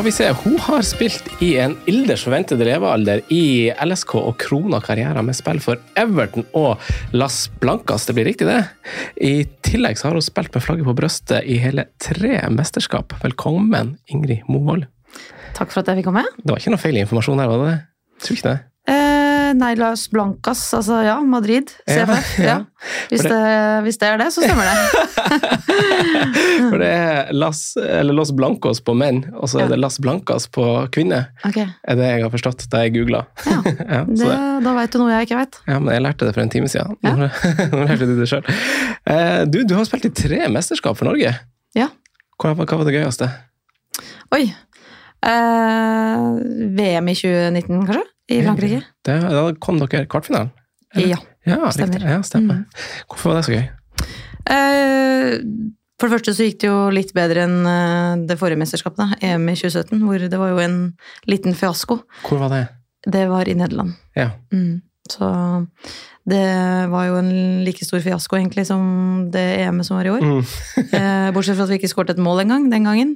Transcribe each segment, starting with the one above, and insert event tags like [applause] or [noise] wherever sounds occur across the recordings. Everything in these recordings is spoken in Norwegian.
Vi ser. hun har spilt i en ilders forventede levealder i LSK og krona karrieren med spill for Everton og Las Blancas, det blir riktig det? I tillegg så har hun spilt med flagget på brøstet i hele tre mesterskap. Velkommen, Ingrid Movold. Takk for at jeg fikk komme. Det var ikke noe feil informasjon her, var det det? Tror ikke det. Eh, nei, Las Blancas, altså ja, Madrid. CFF. Ja, Ja. Hvis, det, hvis det er det, så stemmer det. [laughs] For det er Las, eller Los Blancos på menn, og så er det Las Blancas på kvinner. Ok, Er det jeg har forstått da jeg googla. [laughs] da veit du noe jeg ikke veit. Ja, men jeg lærte det for en time siden. Nå, [laughs] nå lærte du det sjøl. Eh, du, du har spilt i tre mesterskap for Norge. Ja. Hva, hva var det gøyeste? Oi. Eh, VM i 2019, kanskje? I Frankrike? Det, da kom dere kvartfinalen. Ja. Ja, Stemmer. Ja, stemmer. Mm. Hvorfor var det så gøy? Eh, for det første så gikk det jo litt bedre enn eh, det forrige mesterskapet, da, EM i 2017, hvor det var jo en liten fiasko. Hvor var det? Det var i Nederland. Ja. Mm. Så det var jo en like stor fiasko egentlig som det EM-et som var i år. Mm. [laughs] Eh, Bortsett fra at vi ikke skåret et mål engang den gangen.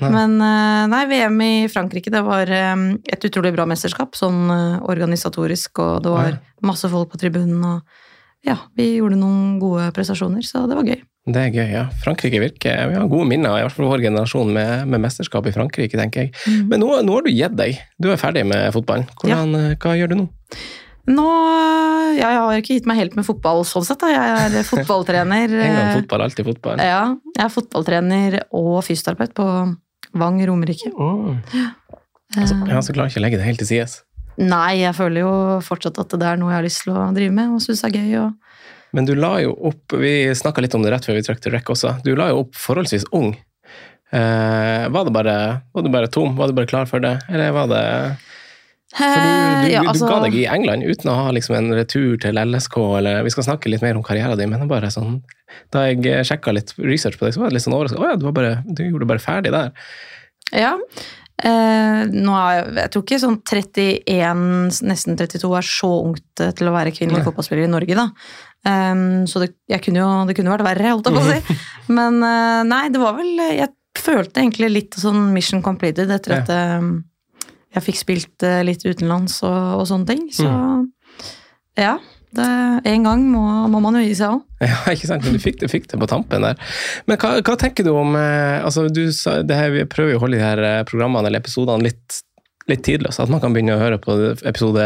Nei. Men eh, nei, VM i Frankrike det var eh, et utrolig bra mesterskap, sånn organisatorisk, og det var masse folk på tribunen. og ja, vi gjorde noen gode prestasjoner, så det var gøy. Det er gøy, ja. Frankrike virker Vi har gode minner, i hvert fall vår generasjon, med, med mesterskap i Frankrike, tenker jeg. Mm. Men nå, nå har du gitt deg. Du er ferdig med fotballen. Hvordan, ja. Hva gjør du nå? Nå ja, Jeg har ikke gitt meg helt med fotball sånn sett, da. Jeg er fotballtrener. [laughs] En gang fotball, alltid fotball. Ja, jeg er fotballtrener og fysioterapeut på Vang Romerike. Mm. Altså, Eh, ja, så klarer jeg ikke å legge det helt til sides. Nei, jeg føler jo fortsatt at det er noe jeg har lyst til å drive med og syns er gøy. Og... Men du la jo opp Vi snakka litt om det rett før vi trykte rekk også. Du la jo opp forholdsvis ung. Eh, var, det bare, var du bare tom? Var du bare klar for det? Eller var det For du, du, ja, altså, du altså- ga deg i England uten å ha liksom en retur til LSK, eller Vi skal snakke litt mer om karrieren din, men bare sånn Da jeg sjekka litt research på deg, så var jeg litt sånn overrasket. Å ja, du, bare, du gjorde det bare ferdig der. Ja. Eh, nå er jeg, jeg tror ikke sånn 31, nesten 32 er så ungt eh, til å være kvinnelig fotballspiller i Norge, da. Um, så det, kunne jo, det kunne vært verre, holdt jeg på å si. [laughs] Men eh, nei, det var vel Jeg følte egentlig litt sånn mission completed etter Ja. at eh, jeg fikk spilt eh, litt utenlands og, og sånne ting. Så Mm. ja. Det, en gang må, må man jo gi seg òg. Ja, [laughs] ikke sant? Men du fikk det, fikk det på tampen der. Men hva, hva tenker du om eh, altså du her, Vi prøver jo å holde de her eh, programmene eller episodene litt, litt tidløse. At man kan begynne å høre på episode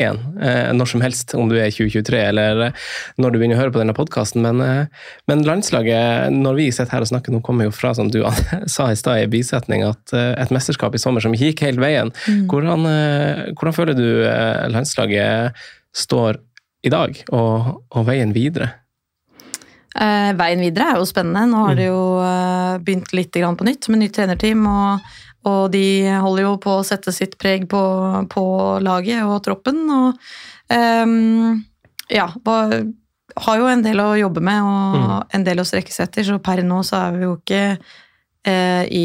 én eh, når som helst, om du er 2023 eller eh, når du begynner å høre på denne podkasten. Men, eh, men landslaget, når vi sitter her og snakker, nå kommer jo fra, som du [laughs] sa i stad i bisetning, at et mesterskap i sommer som ikke gikk helt veien. Hvordan, eh, hvordan føler du landslaget står i dag, og, og veien videre? Eh, veien videre er jo spennende. Nå har det jo begynt litt grann på nytt med nytt trenerteam. Og, og de holder jo på å sette sitt preg på, på laget og troppen. Og um, ja, hva- har jo en del å jobbe med og en del å strekke seg etter. Så per nå så er vi jo ikke eh, i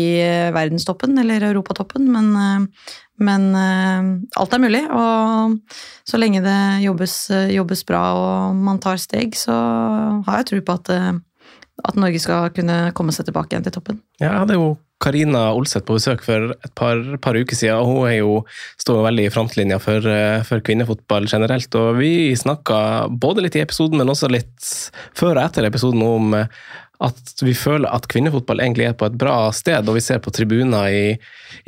verdenstoppen eller europatoppen, men, eh, men eh, alt er mulig. Og så lenge det jobbes, jobbes bra og man tar steg, så har jeg tro på at, eh, at Norge skal kunne komme seg tilbake igjen til toppen. Ja, jeg hadde jo Karina Olseth på besøk for et par, par uker siden, og hun er jo, står jo veldig i frontlinja for, eh, for kvinnefotball generelt. Og vi snakka både litt i episoden, men også litt før og etter episoden om eh, at vi føler at kvinnefotball egentlig er på et bra sted, og vi ser på tribuner i,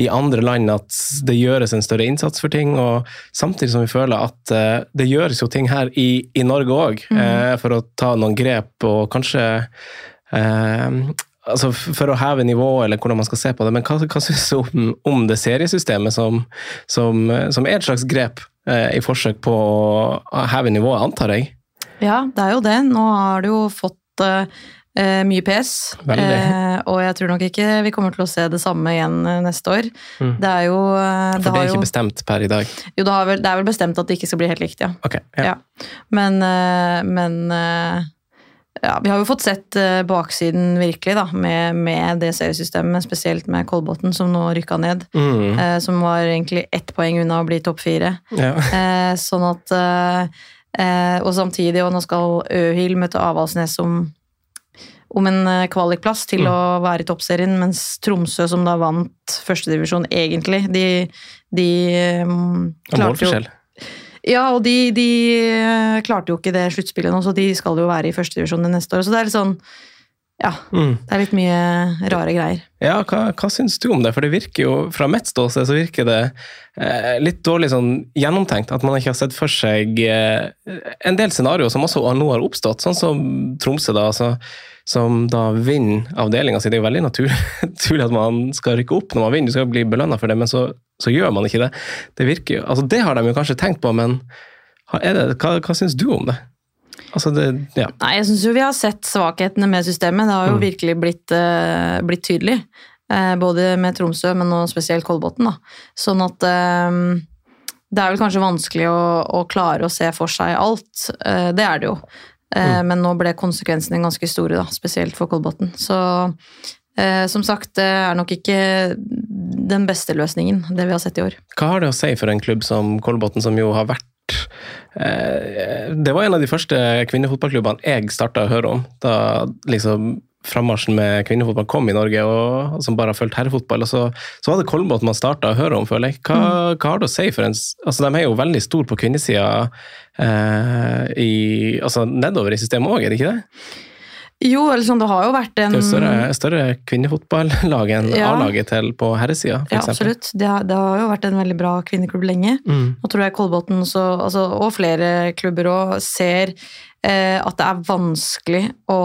i andre land at det gjøres en større innsats for ting, og samtidig som vi føler at eh, det gjøres jo ting her i, i Norge òg, mm. for å ta noen grep og kanskje eh, altså For å heve nivået, eller hvordan man skal se på det. Men hva, hva syns du om, om det seriesystemet som, som, som er et slags grep eh, i forsøk på å heve nivået, antar jeg? Ja, det er jo det. Nå har du jo fått eh, eh, mye PS, eh, og jeg tror nok ikke vi kommer til å se det samme igjen eh, neste år. Mm. Det er jo, eh, For det er ikke jo, bestemt per i dag. jo det, har vel, det er vel bestemt at det ikke skal bli helt likt, ja. Ok, ja. Ja. Men, men ja, vi har jo fått sett eh, baksiden virkelig, da, med, med det seriesystemet, spesielt med Kolbotn, som nå rykka ned. Mm, eh, Som var egentlig ett poeng unna å bli topp fire. ja. Eh, sånn at eh, eh, Og samtidig, og nå skal Øhil møte Avaldsnes, om, om en eh, kvalikplass til Mm. å være i toppserien, mens Tromsø, som da vant førstedivisjon egentlig, de, de um, klarte jo. Ja, og de, de eh, klarte jo ikke det sluttspillet nå, så de skal jo være i førstedivisjon neste år. Så det er litt sånn Ja, Mm. det er litt mye rare greier. Ja, hva, hva syns du om det? For det virker jo, fra mitt ståsted, så virker det eh, litt dårlig sånn gjennomtenkt. At man ikke har sett for seg eh, en del scenarioer som også nå har oppstått, sånn som Tromsø, da. Altså, som da vinner avdelinga si. Det er jo veldig naturlig, [laughs] naturlig at man skal rykke opp når man vinner, du skal bli belønna for det, men så, så gjør man ikke det. Det virker jo, altså det har de jo kanskje tenkt på, men det, hva, hva syns du om det? Altså det, ja. Nei, jeg syns jo vi har sett svakhetene med systemet. Det har jo Mm. virkelig blitt, uh, blitt tydelig. Uh, både med Tromsø, men nå spesielt Kolbotn. da. Sånn at um, det er vel kanskje vanskelig å, å klare å se for seg alt. Uh, det er det jo. Mm. Men nå ble konsekvensene ganske store, da, spesielt for Kolbotn. Så som sagt, det er nok ikke den beste løsningen, det vi har sett i år. Hva har det å si for en klubb som Kolbotn, som jo har vært eh, Det var en av de første kvinnefotballklubbene jeg starta å høre om. Da liksom frammarsjen med kvinnefotball kom i Norge, og, og som bare har fulgt herrefotball. og Så, så var det Kolbotn man starta å høre om, føler jeg. Hva, hva har det å si for en altså De er jo veldig store på kvinnesida eh, i, altså nedover i systemet òg, er det ikke det? Jo, sånn, det har jo vært en Det er jo større, større kvinnefotballag enn Ja. A-laget til på herresida, Ja, absolutt. Det har, det har jo vært en veldig bra kvinneklubb lenge. Mm. Nå tror jeg Kolbotn altså, og flere klubber òg ser eh, at det er vanskelig å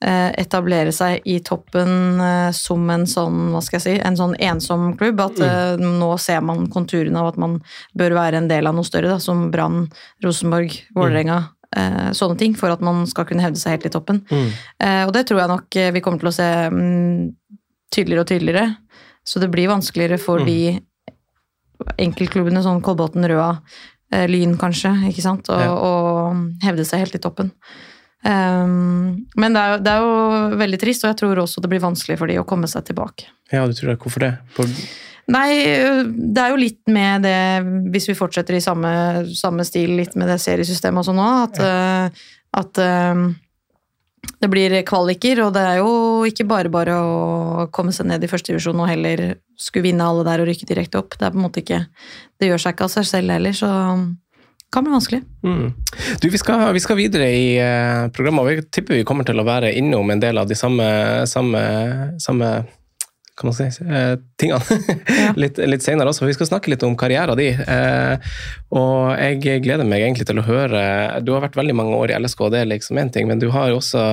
eh, etablere seg i toppen eh, som en sånn, hva skal jeg si, en sånn ensom klubb. At mm. nå ser man konturene av at man bør være en del av noe større, da, som Brann, Rosenborg, Vålerenga. Eh, sånne ting, for at man skal kunne hevde seg helt i toppen. Mm. Eh, og det tror jeg nok eh, vi kommer til å se mm, tydeligere og tydeligere. Så det blir vanskeligere for Mm. de enkeltklubbene som Kolbotn, Røa, eh, Lyn kanskje, ikke sant, å Ja. hevde seg helt i toppen. Um, men det er, jo, det er jo veldig trist, og jeg tror også det blir vanskelig for de å komme seg tilbake. Ja, du tror det. Hvorfor det? På, Nei, det er jo litt med det, hvis vi fortsetter i samme, samme stil, litt med det seriesystemet og sånn nå, at, eh, at eh, det blir kvaliker, og det er jo ikke bare bare å komme seg ned i første divisjon og heller skulle vinne alle der og rykke direkte opp. Det er på en måte ikke Det gjør seg ikke av seg selv heller, så det kan bli vanskelig. Mm. Du, vi skal, vi skal videre i uh, programmet, og vi tipper vi kommer til å være innom en del av de samme, samme, samme kan man si, eh, tingene [laughs] Ja. litt, litt senere også. Vi skal snakke litt om karrieren din. Eh, og jeg gleder meg egentlig til å høre Du har vært veldig mange år i LSK, det er liksom én ting, men du har jo også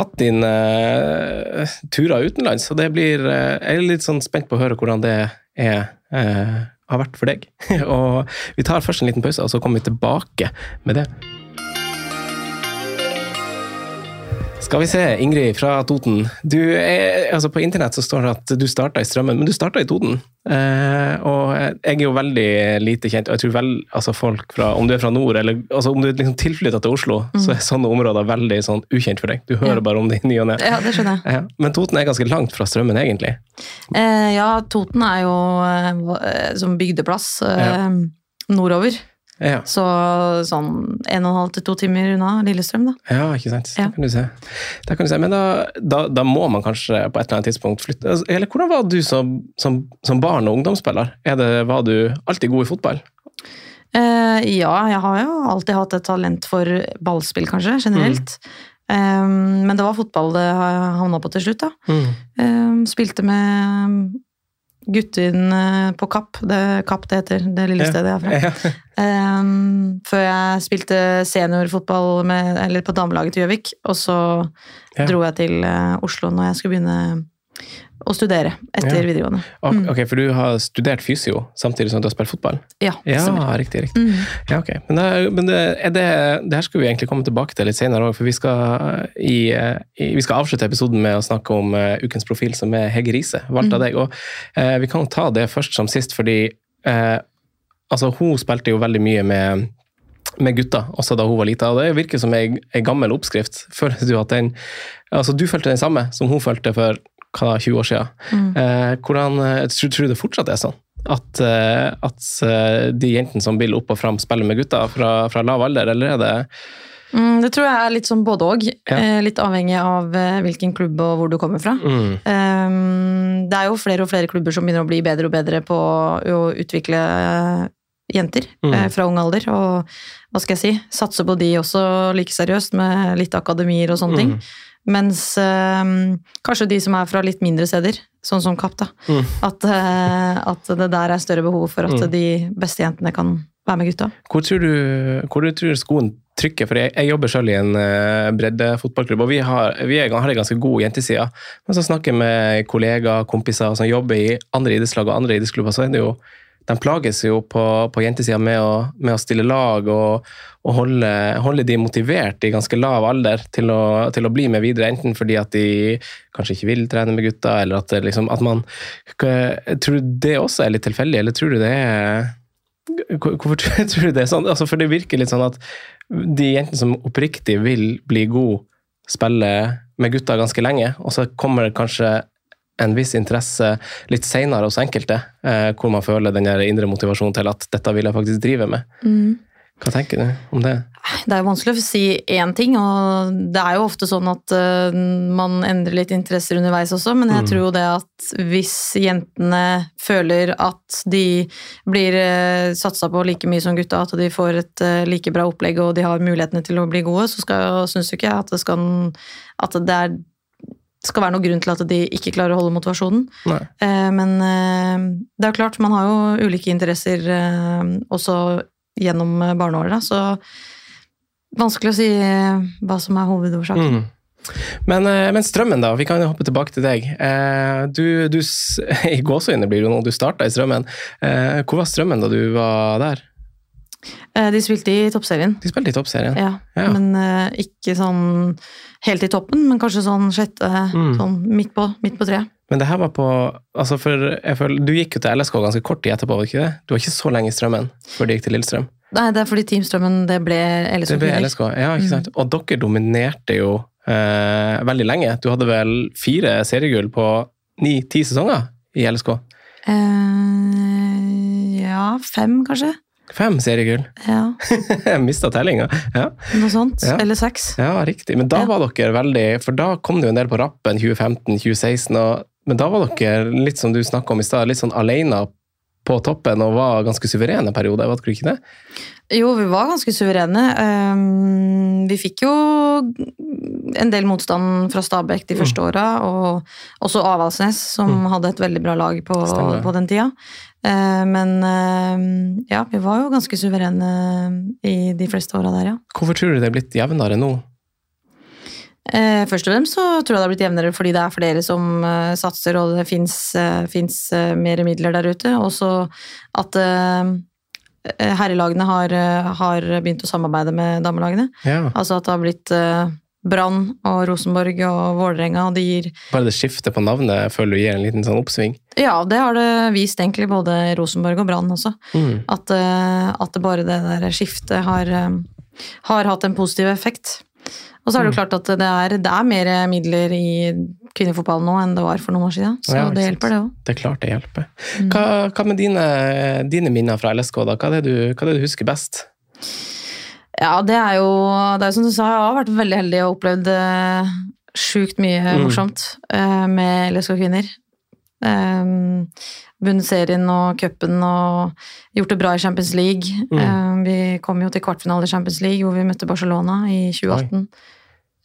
hatt dine eh, turer utenlands. Og det blir eh, Jeg er litt sånn spent på å høre hvordan det er. eh, har vært for deg. [laughs] og vi tar først en liten pause, og så kommer vi tilbake med det. Skal vi se, Ingrid fra Toten. Du er, altså på internett så står det at du starta i Strømmen, men du starta i Toten. Eh, og jeg er jo veldig lite kjent, og jeg tror vel altså folk fra Om du er fra nord, eller altså om du er liksom tilflytta til Oslo, så er sånne områder veldig sånn ukjent for deg. Du hører Ja. bare om det i ny og ne. Ja, det skjønner jeg. Eh, Men Toten er ganske langt fra Strømmen, egentlig. Eh, ja, Toten er jo eh, eh, som bygdeplass eh, nordover. Ja, Så sånn en og en halv til to timer unna Lillestrøm, da. ja ikke sant. Ja. Det kan du se. Det kan du se. Men da, da, da må man kanskje på et eller annet tidspunkt flytte altså, Eller hvordan var du som, som, som barn og ungdomsspiller? Er det, var du alltid god i fotball? Eh, ja, jeg har jo alltid hatt et talent for ballspill, kanskje, generelt. Eh, men det var fotball det havna på til slutt, da. Eh, spilte med gutten eh, på Kapp, det, Kapp det heter, det lille stedet jeg er fra. Eh, før jeg spilte seniorfotball med, eller på damelaget til Gjøvik, og så dro jeg til eh, Oslo når jeg skulle begynne å studere etter Ja. videregående. Mm. ok, for du har studert fysio samtidig som du har spilt fotball? Ja, Ja, riktig. riktig. Mm. Ja, ok. Men, det, men det, det, det her skal vi egentlig komme tilbake til litt senere òg, for vi skal, i, i, vi skal avslutte episoden med å snakke om uh, ukens profil, som er Hege Riise, valgt av deg. Og uh, vi kan ta det først som sist, fordi uh, altså, hun spilte jo veldig mye med med gutta, også da hun var lita. og Det virker som ei gammel oppskrift. [laughs] Føler du at den Altså, du følte den samme som hun følte for hva da, 20 år siden. Mm. Eh, hvordan, eh, tror, tror du det fortsatt er sånn? At, eh, at eh, de jentene som vil opp og fram, spiller med gutta fra, fra lav alder, eller er det Mm, det tror jeg er litt sånn både og. Ja. Eh, litt avhengig av eh, hvilken klubb og hvor du kommer fra. Mm. Um, det er jo flere og flere klubber som begynner å bli bedre og bedre på å utvikle eh, jenter Mm. fra ung alder. Og hva skal jeg si, satse på de også like seriøst, med litt akademier og sånne ting. Mens øh, kanskje de som er fra litt mindre steder, sånn som Kapp, da, Mm. at, øh, at det der er større behov for at Mm. de beste jentene kan være med gutta. Hvor tror du, hvor du tror skoen trykker? For jeg, jeg jobber selv i en uh, breddefotballklubb, og vi har, vi er, har en ganske god jenteside. Men så snakker jeg med kollegaer, kompiser som jobber i andre idrettslag og andre idrettsklubber, så er det jo de plages jo på, på jentesida med, med å stille lag og, og holde, holde de motivert i ganske lav alder til å, til å bli med videre, enten fordi at de kanskje ikke vil trene med gutta, eller at, liksom, at man Tror du det også er litt tilfeldig, eller tror du det er Hvorfor [laughs] tror du det er sånn? Altså, for det virker litt sånn at de jentene som oppriktig vil bli gode, spiller med gutta ganske lenge, og så kommer det kanskje en viss interesse litt seinere hos enkelte, eh, hvor man føler den der indre motivasjonen til at dette vil jeg faktisk drive med. Hva tenker du om det? Det er jo vanskelig å si én ting, og det er jo ofte sånn at eh, man endrer litt interesser underveis også, men jeg Mm. tror jo det at hvis jentene føler at de blir uh, satsa på like mye som gutta, at de får et eh, like bra opplegg og de har mulighetene til å bli gode, så skal- syns jo ikke jeg at det skal, at det er, skal være noen grunn til at de ikke klarer å holde motivasjonen. Eh, Men eh, det er jo klart, man har jo ulike interesser eh, også gjennom eh, barneåret, så vanskelig å si eh, hva som er hovedårsaken. Mm. Men, eh, men strømmen, da. Vi kan hoppe tilbake til deg. Eh, Du, du [laughs] I gåseøyne blir det nå, du starta i strømmen. Eh, Hvor var strømmen da du var der? Eh, De spilte i toppserien, De spilte i toppserien. ja. Ja. Men ikke sånn helt i toppen, men kanskje sånn sjette, Mm. sånn midt på, midt på treet. Men det her var på altså for jeg føler, Du gikk jo til LSK ganske kort tid etterpå, var ikke det? Du var ikke så lenge i Strømmen før du gikk til Lillestrøm? Nei, det er fordi Team Strømmen det ble LSK. Det ble. LSK, ja, ikke sant? Og dere dominerte jo eh, veldig lenge. Du hadde vel fire seriegull på ni-ti sesonger i LSK? Eh, ja, fem kanskje? Fem seriegull. Ja, [laughs] Jeg mista tellinga. Ja. noe sånt. Ja. Eller seks. ja, riktig. Men da Ja. var dere veldig For da kom det jo en del på rappen 2015-2016, men da var dere litt som du snakka om i stad, litt sånn alene på toppen og var ganske suverene perioder, var dere ikke det? Jo, vi var ganske suverene. Ehm, Vi fikk jo en del motstand fra Stabæk de Mm. første åra, og også Avaldsnes, som hadde et veldig bra lag på, på den tida. Eh, Men ehm, ja, vi var jo ganske suverene i de fleste åra der, ja. Hvorfor tror du det er blitt jevnere nå? Eh, Først og fremst så tror jeg det har blitt jevnere fordi det er flere som eh, satser, og det fins uh, mer midler der ute. Også at eh, herrelagene har, eh, har begynt å samarbeide med damelagene. Ja, Altså at det har blitt eh, Brann og Rosenborg og Vålerenga, og det gir Bare det skiftet på navnet føler du gir en liten sånn oppsving. Ja, det har det vist egentlig både Rosenborg og Brann også. Mm. At, eh, at det bare det der skiftet har, eh, har hatt en positiv effekt. Og så er det jo klart at det er, det er mer midler i kvinnefotballen nå enn det var for noen år siden. Så Ja, det hjelper, det òg. Det er klart det hjelper. Hva, hva med dine, dine minner fra LSK, da? Hva er det du, hva er det du husker best? Ja, det er jo det er som du sa, jeg har vært veldig heldig og opplevd eh, sjukt mye Mm. morsomt mm. med LSK kvinner. Um, Vunnet serien og cupen og gjort det bra i Champions League. Mm. Eh, vi kom jo til kvartfinale i Champions League hvor vi møtte Barcelona i 2018.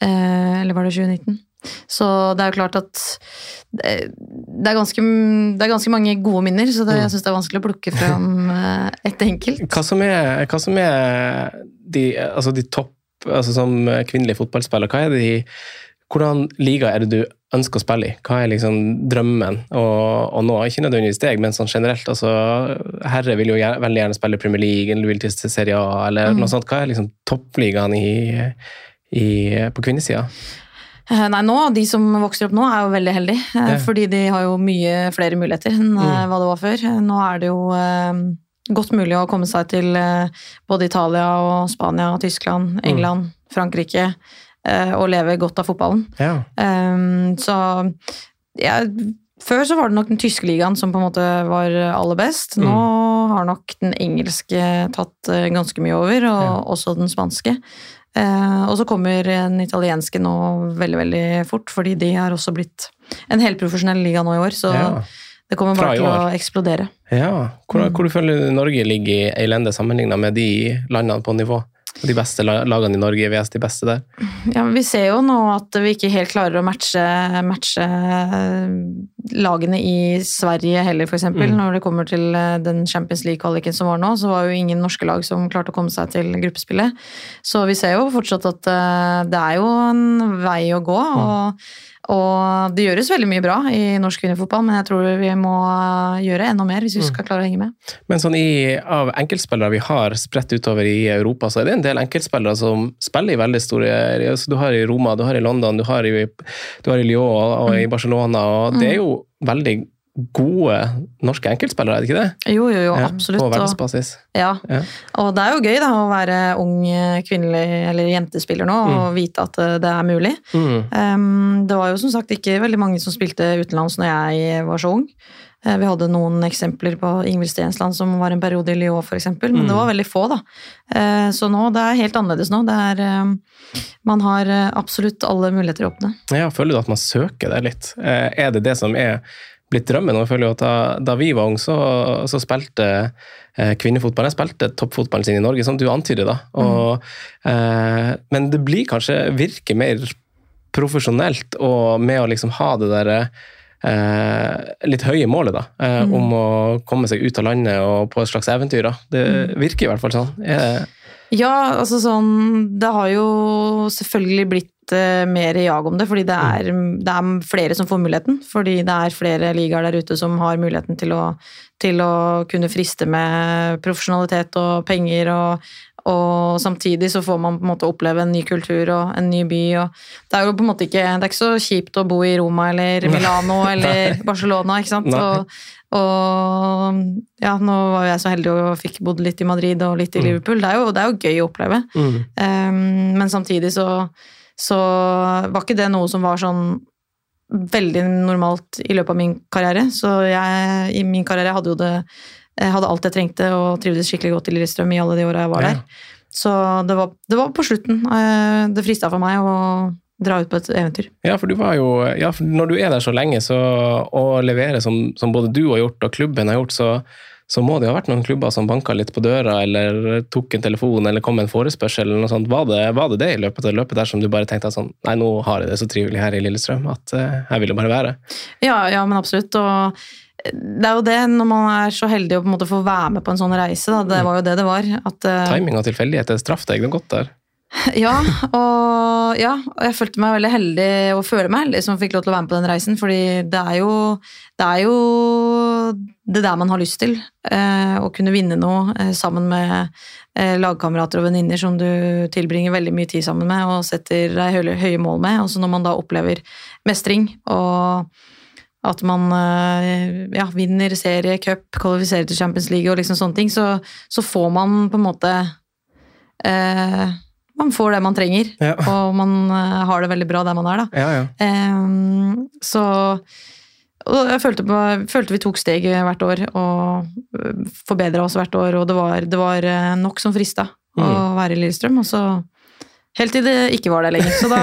Eh, eller var det 2019? Så det er jo klart at det, det, er, ganske, det er ganske mange gode minner, så det, Mm. jeg syns det er vanskelig å plukke fram eh, ett enkelt. Hva som er, hva som er de, altså de topp altså Som kvinnelig fotballspiller, hva er de hvordan liga er det du ønsker å spille i? Hva er liksom drømmen å nå? Ikke nødvendigvis deg, men sånn generelt. altså Herre vil jo gjerne, veldig gjerne spille Premier League eller vil til Serie A, eller Mm. noe sånt. Hva er liksom toppligaen i, i, på kvinnesida? Eh, Nei, nå, De som vokser opp nå, er jo veldig heldige. eh, Ja. Fordi de har jo mye flere muligheter enn eh, Mm. hva det var før. Nå er det jo eh, godt mulig å komme seg til eh, både Italia og Spania, Tyskland, England, Frankrike. Eh, Og leve godt av fotballen. Ja. Um, så ja, Før så var det nok den tyske ligaen som på en måte var aller best. Nå har nok den engelske tatt eh, ganske mye over, og Ja. også den spanske. Eh, og så kommer den italienske nå veldig veldig fort, fordi de har også blitt en helprofesjonell liga nå i år. Så Ja. det kommer bare til å eksplodere. Ja. Hvor, Mm. hvor du føler du Norge ligger i elendig sammenlignet med de landene på nivå? De beste lagene i Norge er VS de beste der. Ja, men Vi ser jo nå at vi ikke helt klarer å matche, matche eh, lagene i Sverige heller, f.eks. Mm. Når det kommer til eh, den Champions League-kvaliken som var nå, så var jo ingen norske lag som klarte å komme seg til gruppespillet. Så vi ser jo fortsatt at eh, det er jo en vei å gå. og og det gjøres veldig mye bra i norsk kvinnefotball, men jeg tror vi må gjøre enda mer hvis vi skal klare å henge med. Men sånn i, av enkeltspillere vi har spredt utover i Europa, så er det en del enkeltspillere som spiller i veldig store Du har i Roma, du har i London, du har i, du har i Lyon og, og i Barcelona. og Det er jo veldig gode norske enkeltspillere, er det ikke det? Jo, jo, jo, Ja, absolutt. På og- verdensbasis. Ja, Ja. og det er jo gøy da, å være ung eh, kvinnelig eller jentespiller nå og vite at eh, det er mulig. Mm. Um, det var jo som sagt ikke veldig mange som spilte utenlands når jeg var så ung. Eh, Vi hadde noen eksempler på Ingvild Stensland som var en periode i Lyon f.eks., men det var veldig få. da. Så nå, det er helt annerledes nå. Det er, em, man har absolutt alle muligheter å åpne. Ja, føler du at man søker det litt? Er det det som er blitt drømmen? Og jeg føler jo at da, da vi var unge, så, så spilte eh, kvinnefotball Jeg spilte toppfotballen sin i Norge, som du antyder. da. Og, eh, men det blir kanskje virke mer profesjonelt og med å liksom ha det derre eh, litt høye målet, da. Eh, Om å komme seg ut av landet og på et slags eventyr. da. Det virker i hvert fall sånn. Eh, Ja, altså sånn Det har jo selvfølgelig blitt eh, mer jag om det, fordi det er, det er flere som får muligheten. Fordi det er flere ligaer der ute som har muligheten til å, til å kunne friste med profesjonalitet og penger. Og, og samtidig så får man på en måte oppleve en ny kultur og en ny by. Og det er jo på en måte ikke, det er ikke så kjipt å bo i Roma eller Milano [laughs] eller Barcelona, ikke sant. Og, og ja, nå var jeg så heldig og fikk bodd litt i Madrid og litt i Mm. Liverpool. Det er jo, det er jo gøy å oppleve. mm. Um, men samtidig så, så var ikke det noe som var sånn veldig normalt i løpet av min karriere. Så jeg i min karriere hadde jo det jeg hadde alt jeg trengte og trivdes skikkelig godt i Lillestrøm i alle de åra jeg var Ja. der. Så det var, det var på slutten. eh, Det frista for meg å dra ut på et eventyr. Ja, for du var jo ja, Når du er der så lenge så, og leverer som, som både du har gjort og klubben har gjort, så, så må det jo ha vært noen klubber som banka litt på døra, eller tok en telefon, eller kom med en forespørsel, eller noe sånt. Var det var det, det i løpet av løpet der som du bare tenkte at sånn Nei, nå har jeg det så trivelig her i Lillestrøm at eh, jeg ville bare være. Ja, ja, men absolutt. Og det er jo det, når man er så heldig å på en måte få være med på en sånn reise, da. Det var jo det det var. At, eh, Timing og tilfeldigheter straff deg godt der. [laughs] Ja, og, ja, og jeg følte meg veldig heldig og føler meg heldig som fikk lov til å være med på den reisen, fordi det er jo det, er jo det der man har lyst til. Eh, å kunne vinne noe eh, sammen med lagkamerater og venninner som du tilbringer veldig mye tid sammen med og setter deg høye mål med. Og så når man da opplever mestring og at man eh, ja, vinner serie, cup, kvalifiserer til Champions League og liksom sånne ting, så, så får man på en måte eh, Man får det man trenger, Ja, og man eh, har det veldig bra der man er, da. ja. ja. Ehm, så og jeg følte, på, følte vi tok steg hvert år og forbedra oss hvert år, og det var, det var eh, nok som frista å Mm. være i Lillestrøm. Og så Helt til det ikke var det lenger, så da,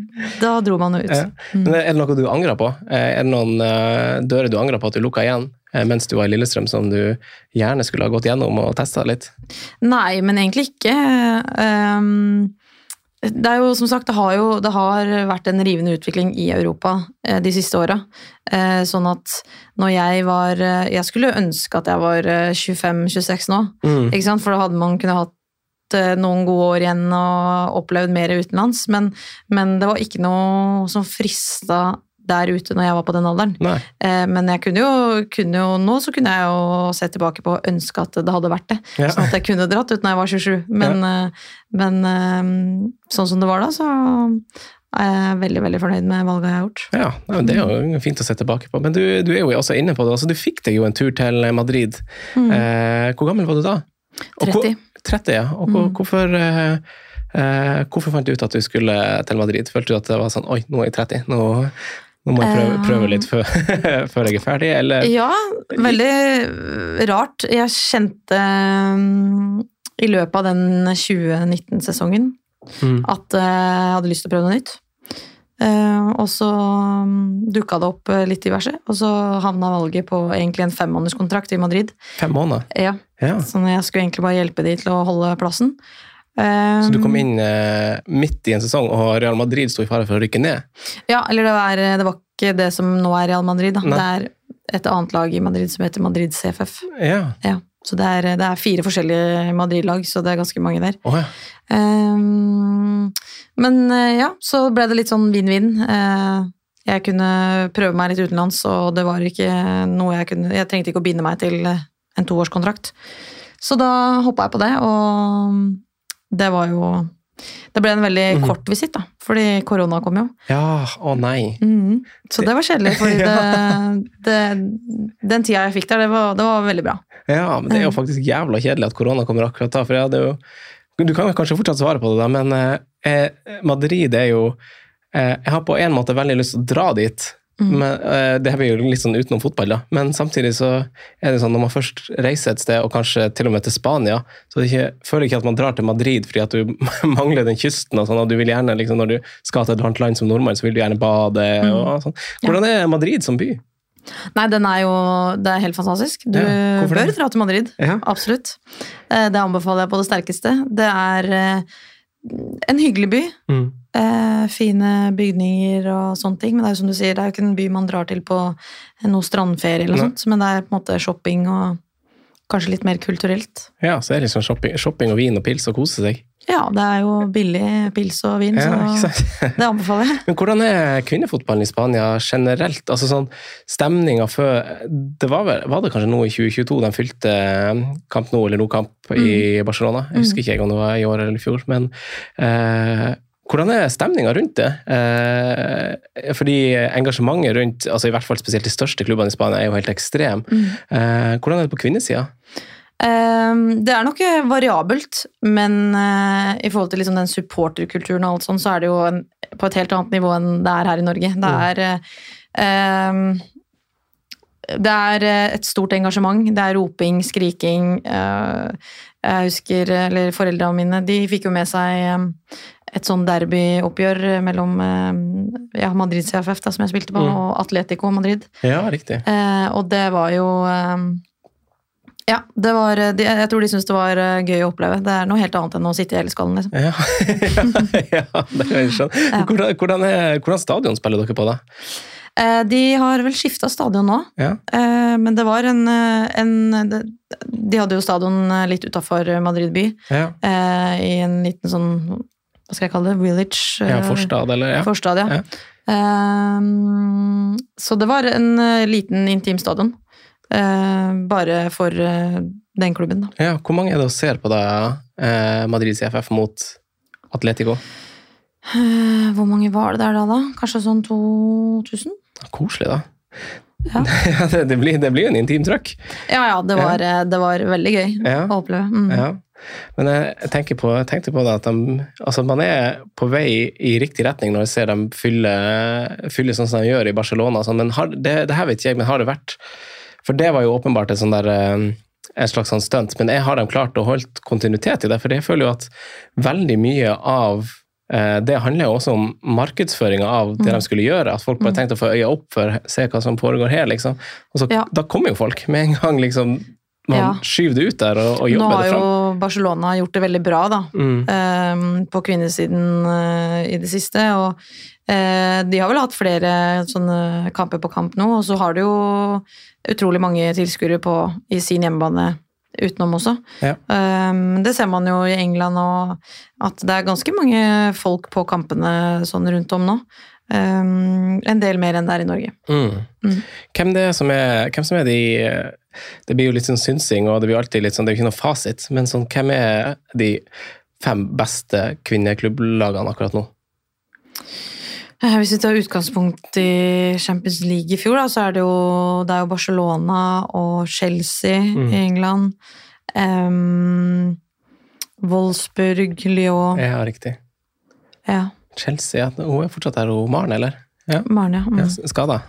[laughs] da dro man jo ut. Men er det noe du angrer på? Eh, Er det noen eh, dører du angrer på at du lukka igjen eh, mens du var i Lillestrøm, som du gjerne skulle ha gått gjennom og testa litt? Nei, men egentlig ikke. Ehm, det er jo som sagt, det har jo det har vært en rivende utvikling i Europa de siste åra. Sånn at når jeg var Jeg skulle ønske at jeg var eh, 25-26 nå, Mm. for da hadde man kunnet hatt noen gode år igjen og opplevd mer utenlands. Men, men det var ikke noe som frista der ute når jeg var på den alderen. Nei. Eh, Men jeg kunne jo, kunne jo nå så kunne jeg jo se tilbake på og ønske at det hadde vært det. Ja. Sånn at jeg kunne dratt ut når jeg var 27. Men, ja. men eh, sånn som det var da, så er jeg veldig veldig fornøyd med valget jeg har gjort. Ja, Det er jo fint å se tilbake på. Men du, du er jo også inne på det. altså Du fikk deg jo en tur til Madrid. Mm. Eh, hvor gammel var du da? Og hvor- 30. 30, ja. Og Mm. hvorfor, eh, eh, hvorfor fant du ut at du skulle til Madrid? Følte du at det var sånn Oi, nå er jeg 30. Nå, nå må jeg prøve, Eh. prøve litt før, [laughs] før jeg er ferdig, eller? Ja, veldig rart. Jeg kjente mm, i løpet av den 2019-sesongen Mm. At eh, jeg hadde lyst til å prøve noe nytt. Eh, og så um, dukka det opp eh, litt diverse, og så havna valget på egentlig en femmånederskontrakt i Madrid. Fem måneder. Ja, Ja. Så jeg skulle egentlig bare hjelpe de til å holde plassen. Eh, Så du kom inn eh, midt i en sesong, og Real Madrid sto i fare for å rykke ned? Ja, eller det var, det var ikke det som nå er Real Madrid. Da. Det er et annet lag i Madrid som heter Madrid CFF. Ja. Ja, så det er, det er fire forskjellige Madrid-lag, så det er ganske mange der. Oh, ja. um, men eh, ja, så ble det litt sånn vinn-vinn. Uh, jeg kunne prøve meg litt utenlands, og det var ikke noe jeg kunne Jeg trengte ikke å binde meg til en toårskontrakt. Så da hoppa jeg på det, og det var jo Det ble en veldig mm. kort visitt, da, fordi korona kom jo. Ja, å nei. Mhm. Så det var kjedelig, for [laughs] den tida jeg fikk der, det var, det var veldig bra. Ja, men det er jo faktisk jævla kjedelig at korona kommer akkurat da. For jeg hadde jo Du kan kanskje fortsatt svare på det, da, men eh, Madrid er jo eh, Jeg har på en måte veldig lyst til å dra dit. Mm. Men, eh, det her blir jo litt sånn utenom fotball, da. Men samtidig så er det sånn når man først reiser et sted, og kanskje til og med til Spania, så det ikke, føler ikke at man drar til Madrid fordi at du [laughs] mangler den kysten og sånn, og du vil gjerne, liksom, når du skal til et annet land som nordmann, så vil du gjerne bade Mm. og sånn. Hvordan er Madrid som by? Nei, den er jo Det er helt fantastisk. Du Ja, bør dra til Madrid. Ja. Absolutt. Eh, Det anbefaler jeg på det sterkeste. Det er eh, en hyggelig by. Mm. Eh, fine bygninger og sånne ting. Men det er jo som du sier, det er jo ikke en by man drar til på noe strandferie, eller noe sånt, men det er på en måte shopping og kanskje litt mer kulturelt. Ja, så er det liksom shopping, shopping og vin og pils og kose seg. Ja, det er jo billig pils og vin, Ja, så [laughs] det anbefaler jeg. [laughs] Men hvordan er kvinnefotballen i Spania generelt? Altså sånn Stemninga før det var, vel, var det kanskje nå i 2022 de fylte Camp Nou eller No Camp i Barcelona? Jeg husker ikke om det var i år eller i fjor. Men eh, hvordan er stemninga rundt det? Eh, fordi engasjementet rundt altså i hvert fall spesielt de største klubbene i Spania er jo helt ekstrem. Eh, hvordan er det på kvinnesida? Ehm, Det er nok eh, variabelt, men eh, i forhold til liksom den supporterkulturen og alt sånt, så er det jo en, på et helt annet nivå enn det er her i Norge. Det er mm. ehm, det er eh, et stort engasjement. Det er roping, skriking. Jeg husker, eller Foreldrene mine de fikk jo med seg eh, et sånn derbyoppgjør mellom eh, ja, Madrid CFF, da, som jeg spilte på, Mm. og Atletico Madrid. Ja, riktig. Eh, og det var jo eh, Ja, det var de, Jeg tror de syntes det var eh, gøy å oppleve. Det er noe helt annet enn å sitte i helskallen. liksom. Ja, [laughs] ja, det kan jeg skjønne. Ja. Hvordan, hvordan, er, hvordan stadion spiller dere på, da? Eh, de har vel skifta stadion nå, Ja. eh, men det var en, eh, en de, de hadde jo stadion eh, litt utafor Madrid by, Ja, eh, i en liten sånn Hva skal jeg kalle det? Village? ja eh, forstad, eller? Ja. Forstad, ja. Ja. Eh, så det var en eh, liten, intim stadion. Eh, bare for den klubben, da. Ja, hvor mange er det som ser på da eh, Madrid CFF mot Atletico? Hvor mange var det der da, da? Kanskje sånn 2000? Koselig, da. Ja. [laughs] Det, det, blir, jo en intim trøkk. Ja, ja, det var, det var veldig gøy Ja. å oppleve. Mm. Men jeg, tenker på, jeg tenkte på det at de, altså man er på vei i riktig retning når jeg ser dem fylle, fylle sånn som de gjør i Barcelona. Sånn, men har, det, det her vet ikke jeg, men har det vært For det var jo åpenbart et sånn der eh, et slags sånn stunt, men jeg har de klart å holde kontinuitet i det? For jeg føler jo at veldig mye av eh, det handler jo også om markedsføringa av det de skulle gjøre. At folk bare tenkte å få øya opp for se hva som foregår her, liksom. Og så, Ja. Da kommer jo folk med en gang, liksom. Man Ja. skyver det ut der og, og Nå har jo. Barcelona gjort det veldig bra da, Mm. eh, på kvinnesiden uh, i det siste. Og uh, de har vel hatt flere sånne kamper på kamp nå, og så har de jo utrolig mange tilskuere på i sin hjemmebane utenom også. Ja. Um, det ser man jo i England, og at det er ganske mange folk på kampene sånn rundt om nå. Eh, en del mer enn det er i Norge. Mm. Mm. Hvem, det er som er, hvem som er de Det blir jo litt sånn synsing, og det blir alltid litt sånn, det er jo ikke noe fasit, men sånn, hvem er de fem beste kvinneklubblagene akkurat nå? Eh, Hvis vi tar utgangspunkt i Champions League i fjor, da, så er det jo, det er jo Barcelona og Chelsea Mm. i England. Um, Wolfsburg, Lyon Ja, riktig. Ja, Chelsea, ja. hun er fortsatt der, hun Maren, eller? Ja, Maren, ja. ja Mm. skada.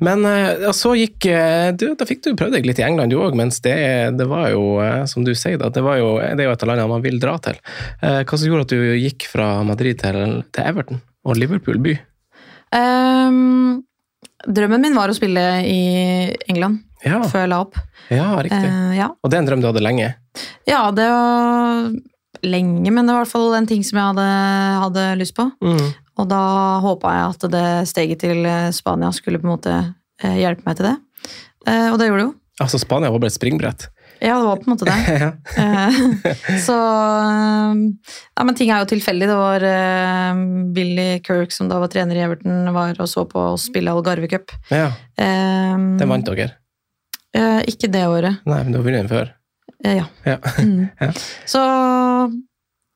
Men eh, ja, så gikk eh, du, Da fikk du prøvd deg litt i England, du òg, mens det, det var jo, eh, som du sier, det, var jo, det er jo et av landene man vil dra til. Hva som gjorde at du gikk fra Madrid til, til Everton og Liverpool by? Um, drømmen min var å spille i England Ja, før jeg la opp. ja riktig. Uh, ja. Og det er en drøm du hadde lenge? ja, det var lenge, men det var i hvert fall en ting som jeg hadde, hadde lyst på. Mm. Og da håpa jeg at det steget til eh, Spania skulle på en måte eh, hjelpe meg til det. Eh, Og det gjorde det jo. Altså, Spania var bare et springbrett. Ja, det var på en måte det. [laughs] Så Ja, men ting er jo tilfeldig. Det var Billy Kirk, som da var trener i Everton, var og så på oss spille Algarve Cup. ja, Um, Den vant dere. Ikke det året. Nei, men du har vunnet den før. Ja. Ja. Mm. [laughs] Ja. Så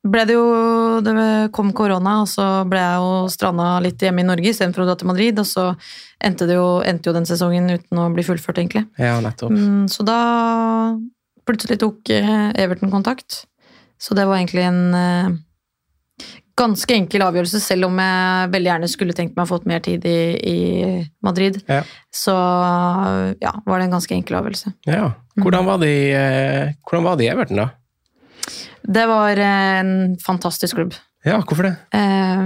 ble det jo Det kom korona, og så ble jeg jo stranda litt hjemme i Norge istedenfor å dra til Madrid. Og så endte, det jo, endte jo den sesongen uten å bli fullført, egentlig. Ja, nettopp. Mm, så da plutselig tok eh, Everton kontakt. Så det var egentlig en eh, ganske enkel avgjørelse, selv om jeg veldig gjerne skulle tenkt meg å fått mer tid i, i Madrid. Ja. Så ja, var det en ganske enkel avgjørelse. Ja. Hvordan var det i, eh, hvordan var det i Everton, da? Det var eh, en fantastisk klubb. Ja, hvorfor det? Eh,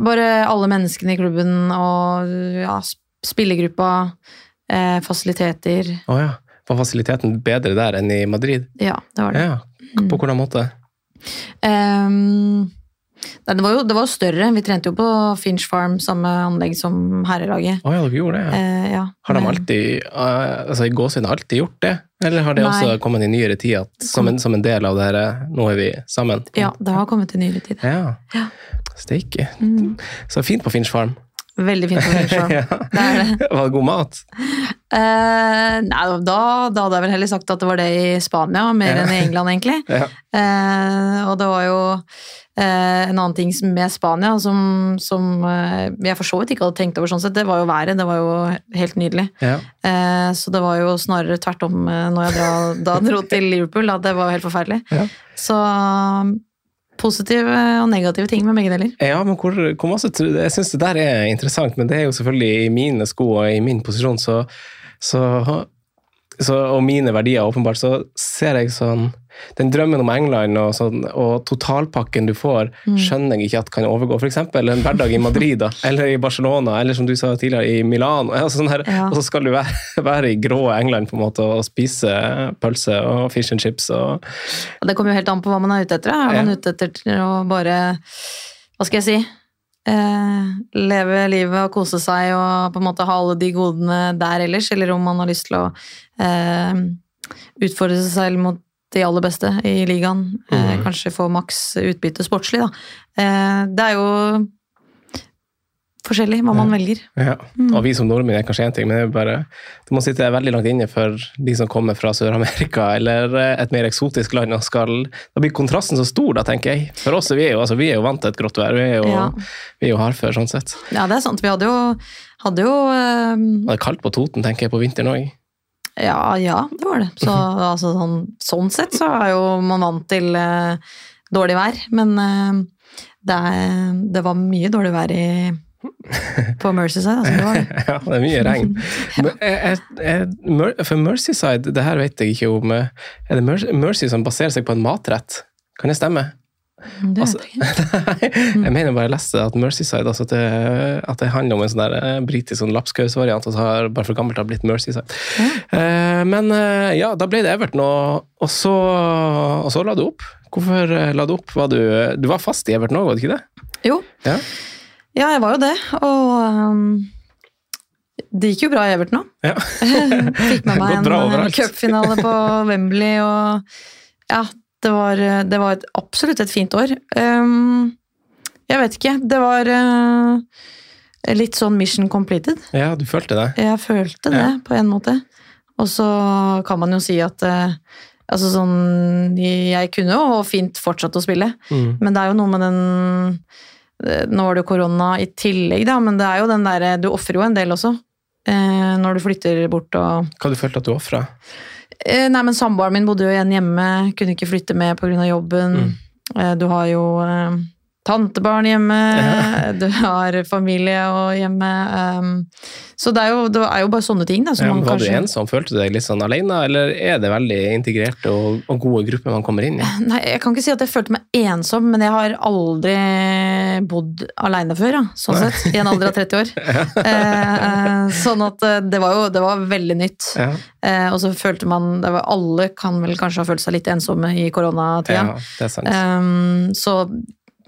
bare alle menneskene i klubben og ja, spillergruppa, eh, fasiliteter. Oh, ja. Var fasiliteten bedre der enn i Madrid? Ja, det var det. Ja. På hvordan måte? Ehm, nei, det, var jo, det var jo større. Vi trente jo på Finch Farm, samme anlegg som herrelaget. Oh, ja, dere gjorde det? Ja. Eh, ja. Har de alltid, eh, altså i gåsehud alltid gjort det? Eller har det Nei. også kommet i nyere tid at, som, en, som en del av det her, nå er vi sammen? Ja, det har kommet i nyere tid. Ja. Ja. Steike. Mm. Så fint på Finch Farm. Veldig fint på Finch Farm. Ja. Det er det. Var det god mat? Eh, nei, da, da hadde jeg vel heller sagt at det var det i Spania, mer Ja. enn i England, egentlig. [laughs] Ja. Eh, og det var jo eh, en annen ting med Spania som, som eh, jeg for så vidt ikke hadde tenkt over sånn sett, det var jo været. Det var jo helt nydelig. Ja. Eh, så det var jo snarere tvert om eh, når jeg dra, da dro til Liverpool, at det var jo helt forferdelig. Så positive og negative ting med begge deler. Ja, men hvor, hvor masse Jeg syns det der er interessant, men det er jo selvfølgelig i mine sko og i min posisjon, så, så, så Og mine verdier, åpenbart, så ser jeg sånn Den drømmen om England og, sånn, og totalpakken du får, Mm. skjønner jeg ikke at kan overgå. F.eks. en hverdag i Madrid, da, [laughs] eller i Barcelona, eller som du sa tidligere, i Milano. Altså sånn her, Ja. Og så skal du være, [laughs] være i grå England på en måte og spise pølse og fish and chips og Og det kommer jo helt an på hva man er ute etter. Er man Ja. ute etter å bare Hva skal jeg si? Eh, leve livet og kose seg og på en måte ha alle de godene der ellers, eller om man har lyst til å eh, utfordre seg selv mot de aller beste i ligaen. Eh, Mhm. kanskje få maks utbytte sportslig, da. Eh, det er jo forskjellig hva man velger. Ja, Mm. og vi som nordmenn er kanskje én ting, men det er bare Det må sitte veldig langt inne for de som kommer fra Sør-Amerika eller eh, et mer eksotisk land og skal Da blir kontrasten så stor, da, tenker jeg. For oss er vi jo, altså, vi er jo vant til et grått vær. Vi er jo, Ja. vi er jo hardfør, sånn sett. Ja, det er sant. Vi hadde jo, hadde jo eh, det er kaldt på Toten, tenker jeg, på vinteren òg. Ja, ja, det var det. Så, [laughs] altså, sånn, sånn sett så er jo man vant til eh, dårlig vær, men eh, det, er, det var mye dårlig vær i, på Mercyside. Altså, det var det. [laughs] Ja, det er mye regn. [laughs] Men er, er, for Mercyside, det her vet jeg ikke om eh, Er det Mer- Mercy som baserer seg på en matrett? Kan det stemme? Det Altså- [laughs] nei, jeg mener bare jeg leste at Mercyside altså at, det, at det handler om en sånn der eh, britisk sånn lapskausvariant, og så har bare for gammelt har blitt Mercyside. Eh, men eh, ja, da ble det Everton, og, og, så, og så la du opp. Hvorfor eh, la du opp? Var du, du var fast i Everton òg, var du ikke det? Jo, Ja. ja, jeg var jo det. Og um, det gikk jo bra i Everton òg. ja. [laughs] Fikk med [laughs] meg en cupfinale på Wembley, og ja, det var, det var et, absolutt et fint år. Um, jeg vet ikke, det var uh, litt sånn mission completed. ja, du følte det? Jeg følte det, Ja. på en måte. Og så kan man jo si at uh, altså sånn, Jeg kunne jo fint fortsatt å spille, Mm. men det er jo noe med den eh, Nå var det jo korona i tillegg, da, men det er jo den derre Du ofrer jo en del også. Uh, når du flytter bort og Hva du følte at du ofra? Eh, Nei, men Samboeren min bodde jo igjen hjemme, kunne ikke flytte med pga. jobben. Mm. Eh, Du har jo eh, tantebarn hjemme, [laughs] du har familie og hjemme. Um, så det er, jo, det er jo bare sånne ting. Da, som Ja, var kanskje... du ensom? Følte du deg litt sånn alene, eller er det veldig integrerte og, og gode grupper man kommer inn i? Nei, jeg kan ikke si at jeg følte meg ensom, men jeg har aldri bodd alene før, Da, sånn Nei. sett. I en alder av 30 år. [laughs] Eh, sånn at eh, det var jo det var veldig nytt. Ja, Eh, og så følte man det var, Alle kan vel kanskje ha følt seg litt ensomme i koronatida. ja det er sant. Um, så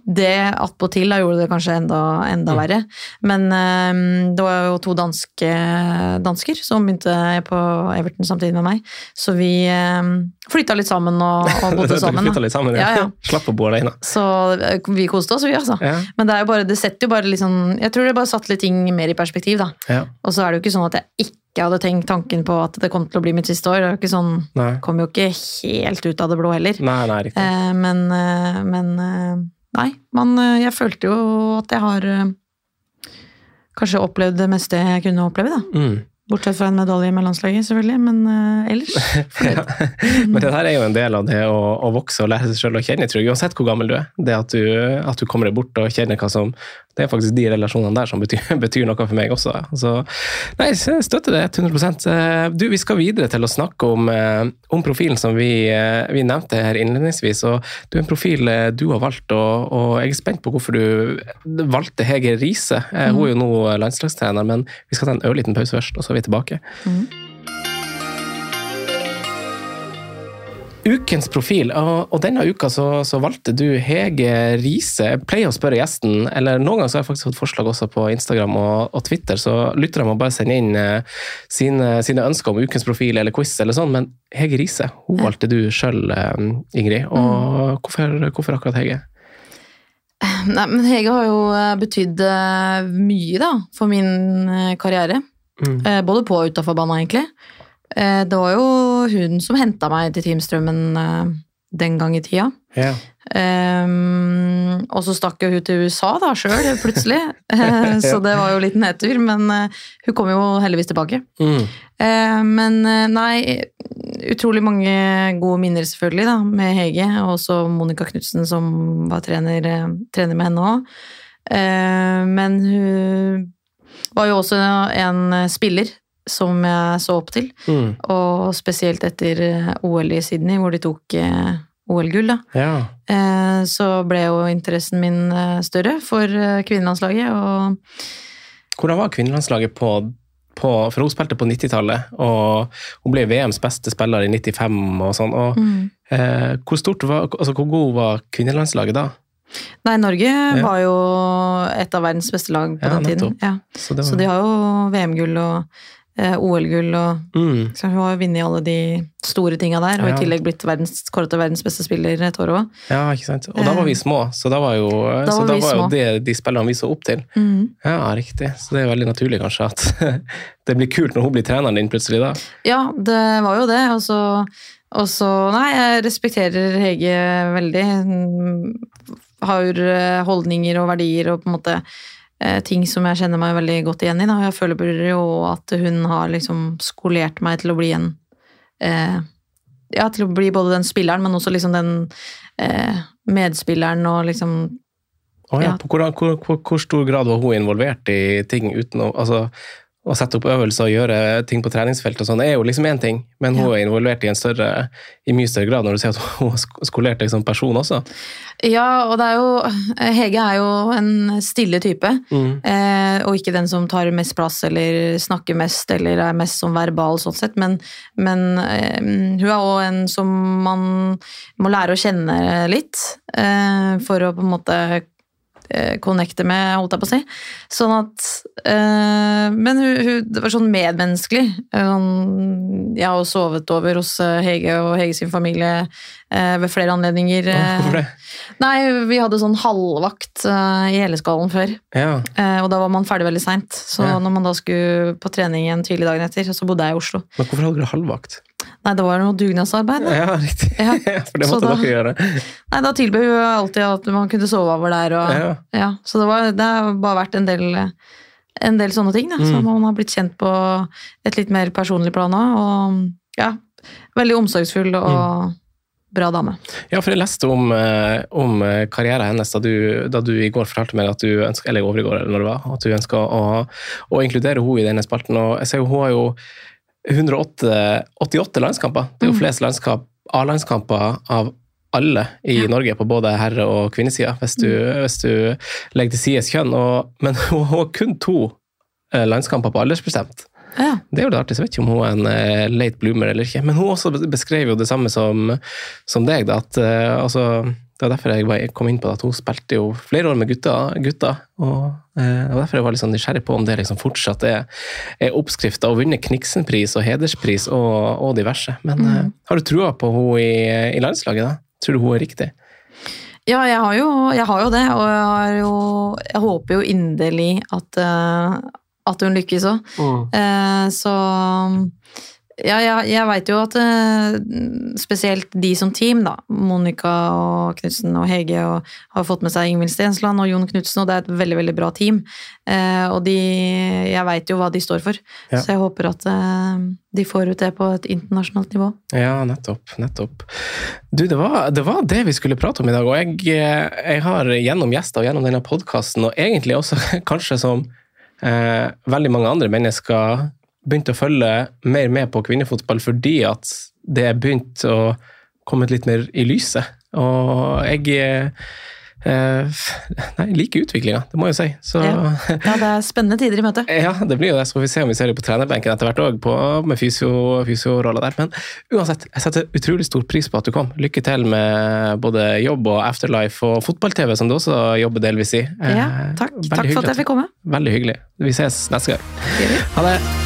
det attpåtil da gjorde det kanskje enda, enda Mm. verre. Men um, det var jo to danske, dansker som begynte på Everton samtidig med meg. Så vi um, flytta litt sammen og, og [laughs] bodde Dere sammen. flyttet litt sammen, Ja, ja. [laughs] Slapp å bo alene. Så eh, vi koste oss, vi, altså. Ja, Men det, er jo bare, det setter jo bare litt sånn Jeg tror det bare satte litt ting mer i perspektiv, da. ja. Og så er det jo ikke sånn at jeg ikke hadde tenkt tanken på at det kom til å bli mitt siste år. Det er jo ikke sånn, kom jo ikke helt ut av det blå heller. Nei, nei. Eh, men eh, men eh, nei, man, eh, jeg følte jo at jeg har eh, kanskje opplevd det meste jeg kunne oppleve, da. Mm. Bortsett fra en medalje med landslaget, selvfølgelig, men uh, ellers. [laughs] Ja. Men det her er jo en del av det å, å vokse og lære seg selv å kjenne, tror jeg, uansett hvor gammel du er. Det at du, at du kommer deg bort og kjenner hva som Det er faktisk de relasjonene der som betyr, [laughs] betyr noe for meg også. Så nei, jeg støtter det 100 Eh, Du, Vi skal videre til å snakke om, eh, om profilen som vi, vi nevnte her innledningsvis. og Du er en profil du har valgt, og, og jeg er spent på hvorfor du valgte Hege Riise. Hun er jo nå landslagstrener, men vi skal ta en ørliten pause først, og så er vi tilbake. Mm. Ukens profil, og, denne uka så, så valgte du Hege Riise. Jeg pleier å spørre gjesten, eller noen ganger så har jeg faktisk fått forslag også på Instagram og, og Twitter, så lytterne må bare sende inn eh, sine, sine ønsker om ukens profil eller quiz eller sånn, men Hege Riise, hun Ja. valgte du sjøl, Ingrid. Og hvorfor, hvorfor akkurat Hege? Nei, men Hege har jo eh, betydd eh, mye, da, for min eh, karriere. Mm. Eh, Både på og utafor banen, egentlig. Eh, Det var jo hun som henta meg til Teamstrømmen eh, den gang i tida. Yeah. Og så stakk jo hun til USA da sjøl, plutselig. [laughs] Eh, så det var jo litt nedtur, men hun kom jo heldigvis tilbake. Mm. Men nei, utrolig mange gode minner selvfølgelig da, med Hege, og også Monica Knutsen som var trener, trener med henne òg. men hun var jo også en eh, spiller som jeg så opp til, Mm. og spesielt etter eh, OL i Sydney, hvor de tok eh, OL-gull. da. Ja. Så ble jo interessen min større for kvinnelandslaget, og Hvordan var kvinnelandslaget på, på For hun spilte på 90-tallet, og hun ble VMs beste spiller i 95 og sånn. og mm. eh, hvor, stort var, altså, hvor god var kvinnelandslaget da? Nei, Norge var jo et av verdens beste lag på Ja, den tiden. Ja. Så var, Så de har jo VM-gull og eh, OL-gull, og mm. så hun har vunnet alle de store tinga der. Og Ja. i tillegg blitt verdens, kåret til verdens beste spiller et år òg. Ja, ikke sant. Og da var vi små, så da var jo, Da så var da var jo det de spillerne vi så opp til. Mm. Ja, riktig. Så det er veldig naturlig kanskje at [laughs] det blir kult når hun blir treneren din plutselig da. Ja, det var jo det. Og så, og så Nei, jeg respekterer Hege veldig. Har eh, holdninger og verdier og på en måte eh, ting som jeg kjenner meg veldig godt igjen i. Da. Jeg føler jo at hun har liksom skolert meg til å bli en eh, Ja, til å bli både den spilleren, men også liksom den eh, medspilleren og liksom Å ja, Ja. på hvor, hvor, hvor, hvor stor grad var hun involvert i ting uten å altså, å sette opp øvelser og gjøre ting på treningsfeltet og sånn, er jo liksom én ting, men hun Ja. er involvert i en større, i mye større grad når du sier at hun er skolert som som person også. Ja, og det er jo Hege er jo en stille type. Mm. Eh, og ikke den som tar mest plass eller snakker mest eller er mest som verbal, sånn sett. Men, men eh, hun er òg en som man må lære å kjenne litt eh, for å på en måte connecte med, holdt jeg på å si. Sånn at eh, Men hun, hun det var sånn medmenneskelig. Jeg har jo sovet over hos eh, Hege og Hege sin familie eh, ved flere anledninger. Eh, Hvorfor det? Nei, vi hadde sånn halvvakt eh, i Heleskallen før. Ja. Eh, og da var man ferdig veldig seint. Så Ja. når man da skulle på trening igjen tidlig dagen etter, så bodde jeg i Oslo. Men hvorfor hadde du halvvakt? Nei, det var noe dugnadsarbeid. da. Ja, riktig. Ja. [laughs] For det måtte da- dere gjøre. Nei, da tilbød hun alltid at man kunne sove over der. Og, ja. Ja. så det, var, det har bare vært en del, en del sånne ting. Da, Så Mm. man har blitt kjent på et litt mer personlig plan òg. Og ja, veldig omsorgsfull og bra dame. Ja, for jeg leste om, eh, om eh, karrieren hennes da du, da du i går fortalte meg at du ønsker, eller i går, eller når det var, at du ønska å, å, inkludere henne i denne spalten. og jeg ser jo Hun har jo 188 landskamper. Det er jo mm. flest A-landskamper av alle i ja. Norge på både herre- og kvinnesida, hvis, mm. hvis, du legger til sides kjønn. Og, men [laughs] hun har kun to eh, landskamper på aldersbestemt. Ja. Det er jo det artig, så vet ikke om hun er en uh, late bloomer eller ikke. Men hun også beskrev jo det samme som, som deg, da, at uh, altså, det var derfor jeg kom inn på det, at hun spilte jo flere år med gutter. gutter og eh, derfor jeg var litt sånn nysgjerrig på om det liksom fortsatt er, er oppskrifta. vunnet vinne Kniksenpris og hederspris og, og diverse. Men mm. har du trua på henne i, i landslaget? da? Tror du hun er riktig? Ja, jeg har jo, jeg har jo det, og jeg, jo, jeg, håper jo inderlig at, at hun lykkes òg. Mm. Eh, så ja, jeg, jeg veit jo at eh, spesielt de som team, da, Monica og Knutsen og Hege, og, har fått med seg Ingvild Stensland og Jon Knutsen, og det er et veldig veldig bra team. Eh, og de, jeg veit jo hva de står for, ja. så jeg håper at eh, de får ut det på et internasjonalt nivå. Ja, nettopp. Nettopp. Du, det var, det var det vi skulle prate om i dag, og jeg, jeg har gjennom gjester og gjennom denne podkasten, og egentlig også [laughs] kanskje som eh, veldig mange andre mennesker begynt å følge mer med på kvinnefotball fordi at det er begynt å komme litt mer i lyset. Og jeg eh, Nei, liker utviklinga, det må jeg si. Så, ja. ja. det er spennende tider i møte. [laughs] Ja, det blir jo det. Så får vi se om vi ser det på trenerbenken etter hvert òg, med fysio der. Men uansett, jeg setter utrolig stor pris på at du kom. Lykke til med både jobb og afterlife og fotball-TV, som du også jobber delvis i. Ja, takk. takk for at jeg fikk komme. Veldig hyggelig. Vi ses neste gang. Ha det.